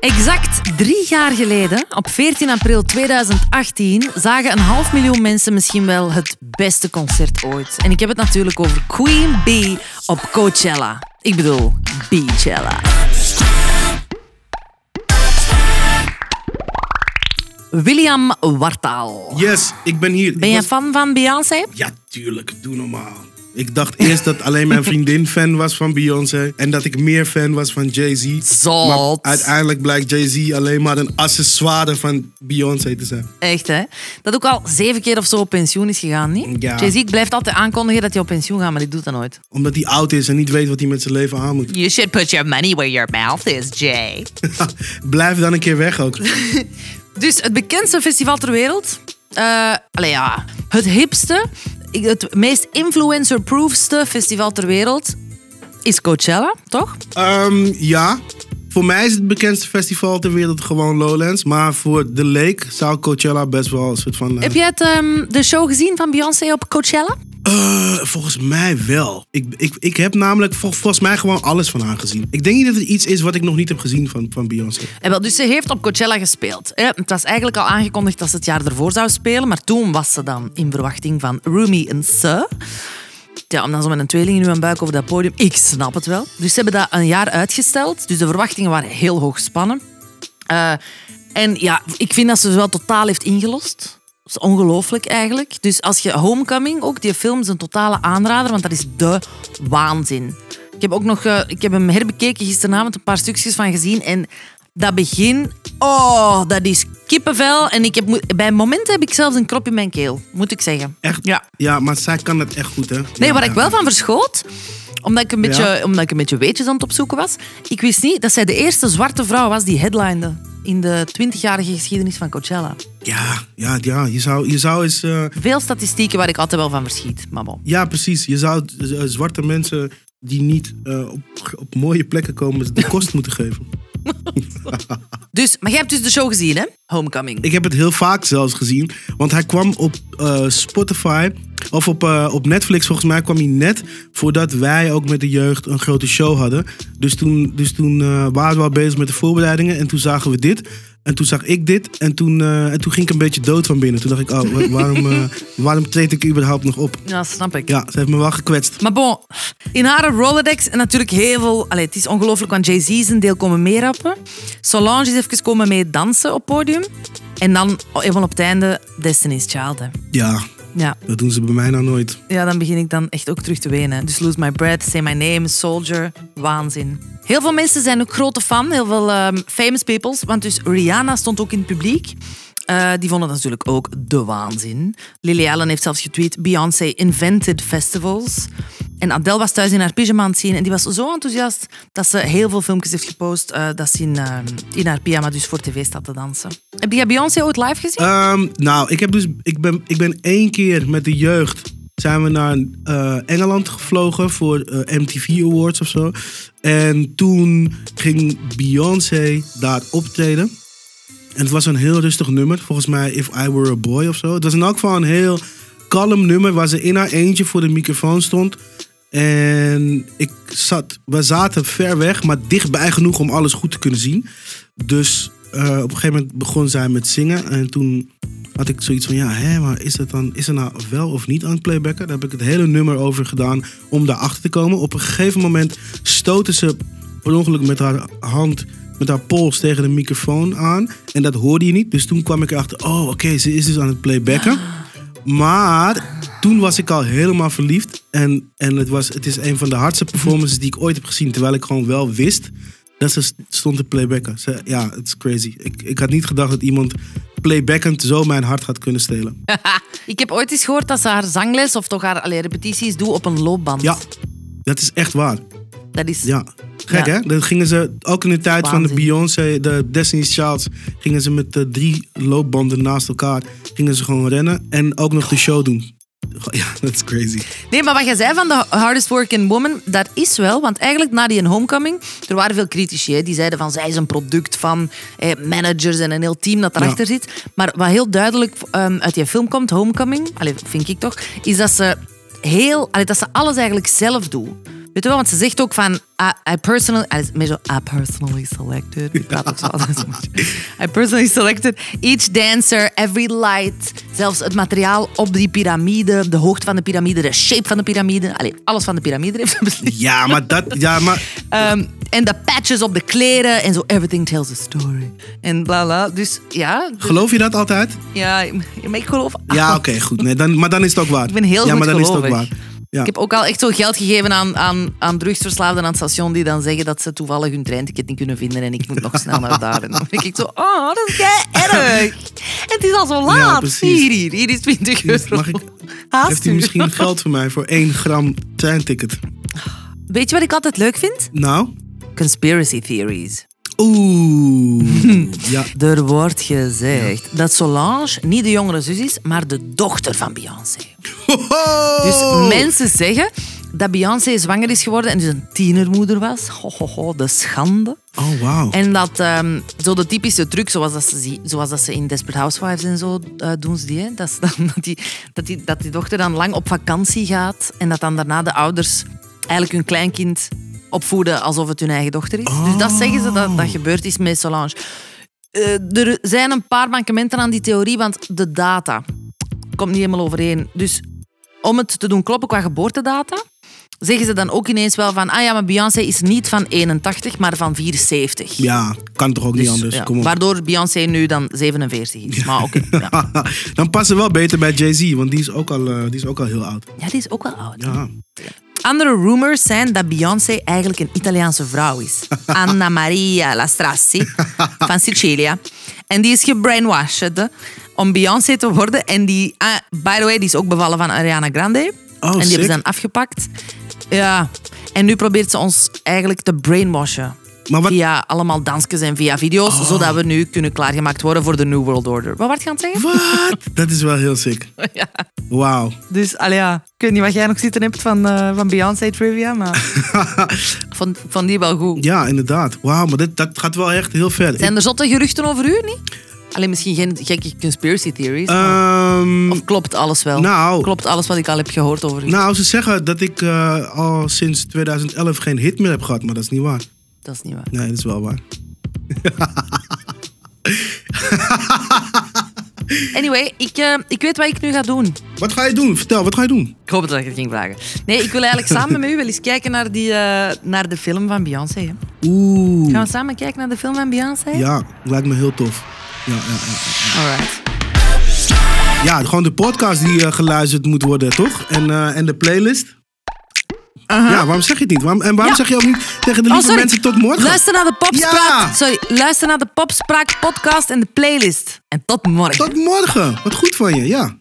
Exact drie jaar geleden, op 14 april 2018, zagen een half miljoen mensen misschien wel het beste concert ooit. En ik heb het natuurlijk over Queen Bee op Coachella. Ik bedoel, Beachella. William Wartaal. Yes, ik ben hier. Ben je fan van Beyoncé? Ja, tuurlijk. Doe normaal. Ik dacht eerst dat alleen mijn vriendin fan was van Beyoncé. En dat ik meer fan was van Jay-Z. Maar uiteindelijk blijkt Jay-Z alleen maar een accessoire van Beyoncé te zijn. Echt, hè? Dat ook al zeven keer of zo op pensioen is gegaan, niet? Ja. Jay-Z blijft altijd aankondigen dat hij op pensioen gaat, maar die doet dat nooit. Omdat hij oud is en niet weet wat hij met zijn leven aan moet. You should put your money where your mouth is, Jay. Blijf dan een keer weg ook. Dus het bekendste festival ter wereld. allee, ja, het hipste, het meest influencer-proofste festival ter wereld is Coachella, toch? Ehm, ja, voor mij is het bekendste festival ter wereld gewoon Lowlands. Maar voor The Lake zou Coachella best wel een soort van... eh, Heb jij het, ehm, de show gezien van Beyoncé op Coachella? Eh, volgens mij wel. Ik, ik, ik heb namelijk vol- volgens mij gewoon alles van haar gezien. Ik denk niet dat er iets is wat ik nog niet heb gezien van, van Beyoncé. En wel, dus ze heeft op Coachella gespeeld. Het was eigenlijk al aangekondigd dat ze het jaar ervoor zou spelen, maar toen was ze dan in verwachting van Rumi en Sir. Ja, om dan zo met een tweeling in uw buik over dat podium. Ik snap het wel. Dus ze hebben dat een jaar uitgesteld. Dus de verwachtingen waren heel hoog gespannen. Eh, en ja, ik vind dat ze wel totaal heeft ingelost. Dat is ongelooflijk eigenlijk. Dus als je Homecoming, ook die film, is een totale aanrader, want dat is de waanzin. Ik heb ook nog, eh, ik heb hem herbekeken gisteravond, een paar stukjes van gezien en dat begin, oh, dat is kippenvel. En ik heb, bij momenten heb ik zelfs een krop in mijn keel, moet ik zeggen. Echt? Ja. Ja, maar zij kan het echt goed, hè? Nee, Ja, waar ik wel van verschoot, omdat ik, een beetje, Ja. omdat ik een beetje weetjes aan het opzoeken was. Ik wist niet dat zij de eerste zwarte vrouw was die headlinede in de 20-jarige geschiedenis van Coachella. Ja, ja, ja. Je zou, je zou eens... eh, Veel statistieken waar ik altijd wel van verschiet. Maar bon. ja, precies. Je zou eh, zwarte mensen die niet eh, op, op mooie plekken komen de kost moeten geven. Dus, maar jij hebt dus de show gezien, hè? Homecoming. Ik heb het heel vaak zelfs gezien. Want hij kwam op eh, Spotify. Of op, eh, op Netflix, volgens mij kwam hij net voordat wij ook met de jeugd een grote show hadden. Dus toen, dus toen eh, waren we al bezig met de voorbereidingen. En toen zagen we dit. En toen zag ik dit. En toen, eh, en toen ging ik een beetje dood van binnen. Toen dacht ik, oh, wa- waarom, eh, waarom treed ik überhaupt nog op? Ja, snap ik. Ja, ze heeft me wel gekwetst. Maar bon, in haar Rolodex en natuurlijk heel veel... Allee, het is ongelooflijk, want Jay-Z is een deel komen meerappen. Solange is even komen mee dansen op podium. En dan, eenmaal op het einde, Destiny's Child. Hè. Ja, Ja. dat doen ze bij mij nou nooit. ja, dan begin ik dan echt ook terug te wenen. Dus Lose My Breath, Say My Name, Soldier, waanzin. Heel veel mensen zijn ook grote fan, heel veel ehm, famous peoples. Want dus Rihanna stond ook in het publiek. Eh, die vonden dat natuurlijk ook de waanzin. Lily Allen heeft zelfs getweet: Beyoncé invented festivals. En Adele was thuis in haar pyjama aan het zien en die was zo enthousiast dat ze heel veel filmpjes heeft gepost eh, dat ze in, eh, in haar pyjama dus voor tv staat te dansen. Heb jij Beyoncé ooit live gezien? Ehm, nou, ik, heb dus, ik, ben, ik ben één keer met de jeugd zijn we naar Engeland gevlogen voor MTV Awards of zo. En toen ging Beyoncé daar optreden. En het was een heel rustig nummer. Volgens mij If I Were a Boy of zo. Het was in elk geval een heel kalm nummer waar ze in haar eentje voor de microfoon stond. En ik zat, we zaten ver weg, maar dichtbij genoeg om alles goed te kunnen zien. Dus eh, op een gegeven moment begon zij met zingen. En toen had ik zoiets van, ja, hè, maar is het dan, is er nou wel of niet aan het playbacken? Daar heb ik het hele nummer over gedaan om daarachter te komen. Op een gegeven moment stootte ze per ongeluk met haar hand, met haar pols tegen de microfoon aan. En dat hoorde je niet. Dus toen kwam ik erachter, oh, oké, ze is dus aan het playbacken. Maar toen was ik al helemaal verliefd. En, en het, was, het is een van de hardste performances die ik ooit heb gezien. Terwijl ik gewoon wel wist dat ze stond te playbacken. Ze, ja, het is crazy. Ik, ik had niet gedacht dat iemand playbackend zo mijn hart gaat kunnen stelen. Ik heb ooit eens gehoord dat ze haar zangles of toch haar allee, repetities doet op een loopband. Ja, dat is echt waar. Dat is... Ja. Gek Ja. hè? Dan gingen ze ook in de tijd van de. Beyoncé, de Destiny's Child, gingen ze met de drie loopbanden naast elkaar, gingen ze gewoon rennen en ook nog de show doen. Ja, dat is crazy. Nee, maar wat jij zei van de hardest working woman, dat is wel. Want eigenlijk na die homecoming, er waren veel critici. Hè, die zeiden van zij is een product van eh, managers en een heel team dat erachter Ja. zit. Maar wat heel duidelijk ehm, uit die film komt, Homecoming, allee, vind ik toch, is dat ze heel, allee, dat ze alles eigenlijk zelf doet. Weet je wel, want ze zegt ook van I, I personally, I, personally selected. Ik praat ook zo altijd zo mooi. I personally selected each dancer, every light, zelfs het materiaal op die piramide, de hoogte van de piramide, de shape van de piramide. Allee, alles van de piramide heeft ze beslist. Ja, maar dat... Ja, maar... Ehm, en de patches op de kleren en zo, everything tells a story. En bla bla. Dus ja, dus- Geloof je dat altijd? ja, maar ik geloof. Ja, oké, goed. Nee, dan, maar dan is het ook waar. Ik ben heel ja, maar dan is het ook waar. Ja. Ik heb ook al echt zo geld gegeven aan, aan, aan drugsverslaafden aan het station die dan zeggen dat ze toevallig hun treinticket niet kunnen vinden en ik moet nog snel naar daar. En dan denk ik zo, oh, dat is kei erg. Het is al zo laat. hier, hier, hier is 20 euro. Mag ik- Haast Heeft u misschien geld voor mij voor één gram treinticket? Weet je wat ik altijd leuk vind? Nou? Conspiracy theories. Oeh. Ja. Er wordt gezegd dat Solange niet de jongere zus is, maar de dochter van Beyoncé. Dus mensen zeggen dat Beyoncé zwanger is geworden en dus een tienermoeder was. Ho, ho, ho, de schande. Oh, wauw. En dat ehm, zo de typische truc, zoals dat ze, zoals dat ze in Desperate Housewives en zo eh, doen ze die, hè? Dat, ze dan, dat, die, dat, die, dat die dochter dan lang op vakantie gaat en dat dan daarna de ouders eigenlijk hun kleinkind opvoeden alsof het hun eigen dochter is. Dus dat zeggen ze dat dat gebeurd is met Solange. Eh, er zijn een paar mankementen aan die theorie, want de data komt niet helemaal overeen. Dus om het te doen kloppen qua geboortedata, zeggen ze dan ook ineens wel van ah ja, maar Beyoncé is niet van 81, maar van 74. Ja, kan toch ook niet Dus, anders. ja, Kom op. Waardoor Beyoncé nu dan 47 is. Maar oké. ja. Dan passen we wel beter bij Jay-Z, want die is, ook al, eh, die is ook al heel oud. ja, die is ook wel oud. Ja. Andere rumors zijn dat Beyoncé eigenlijk een Italiaanse vrouw is. Anna Maria Lastrassi van Sicilia. En die is gebrainwashed om Beyoncé te worden. En die, ah, by the way, die is ook bevallen van Ariana Grande. Oh, en die sick. hebben ze dan afgepakt. Ja. En nu probeert ze ons eigenlijk te brainwashen. Maar wat- Via allemaal dansjes en via video's. Zodat we nu kunnen klaargemaakt worden voor de New World Order. Wat werd je aan het zeggen? Wat? Dat is wel heel sick. Ja. Wauw. Dus allee, ja, ik weet niet wat jij nog zitten hebt van, eh, van Beyoncé trivia, maar vond, ik vond die wel goed. Ja, inderdaad. Wauw, maar dit, dat gaat wel echt heel ver. Zijn er zotte geruchten over u niet? Alleen misschien geen gekke conspiracy theories. Ehm, of klopt alles wel? nou- klopt alles wat ik al heb gehoord over u? nou, ze zeggen dat ik eh, al sinds 2011 geen hit meer heb gehad, maar dat is niet waar. Dat is niet waar. Nee, dat is wel waar. Anyway, ik, eh, ik weet wat ik nu ga doen. Wat ga je doen? Vertel, wat ga je doen? Ik hoop dat ik het ging vragen. Nee, ik wil eigenlijk samen met u wel eens kijken naar, die, eh, naar de film van Beyoncé. hè. Oeh. Gaan we samen kijken naar de film van Beyoncé? Ja, lijkt me heel tof. Ja, ja, ja. Alright. ja gewoon de podcast die eh, geluisterd moet worden, toch? En, eh, en de playlist. Ja, waarom zeg je het niet? Waarom, en waarom Ja. zeg je ook niet tegen de Oh, lieve mensen tot morgen? Luister naar de Popspraak. Ja. Sorry, luister naar de Popspraak podcast en de playlist. En tot morgen. Tot morgen. Wat goed van je, ja.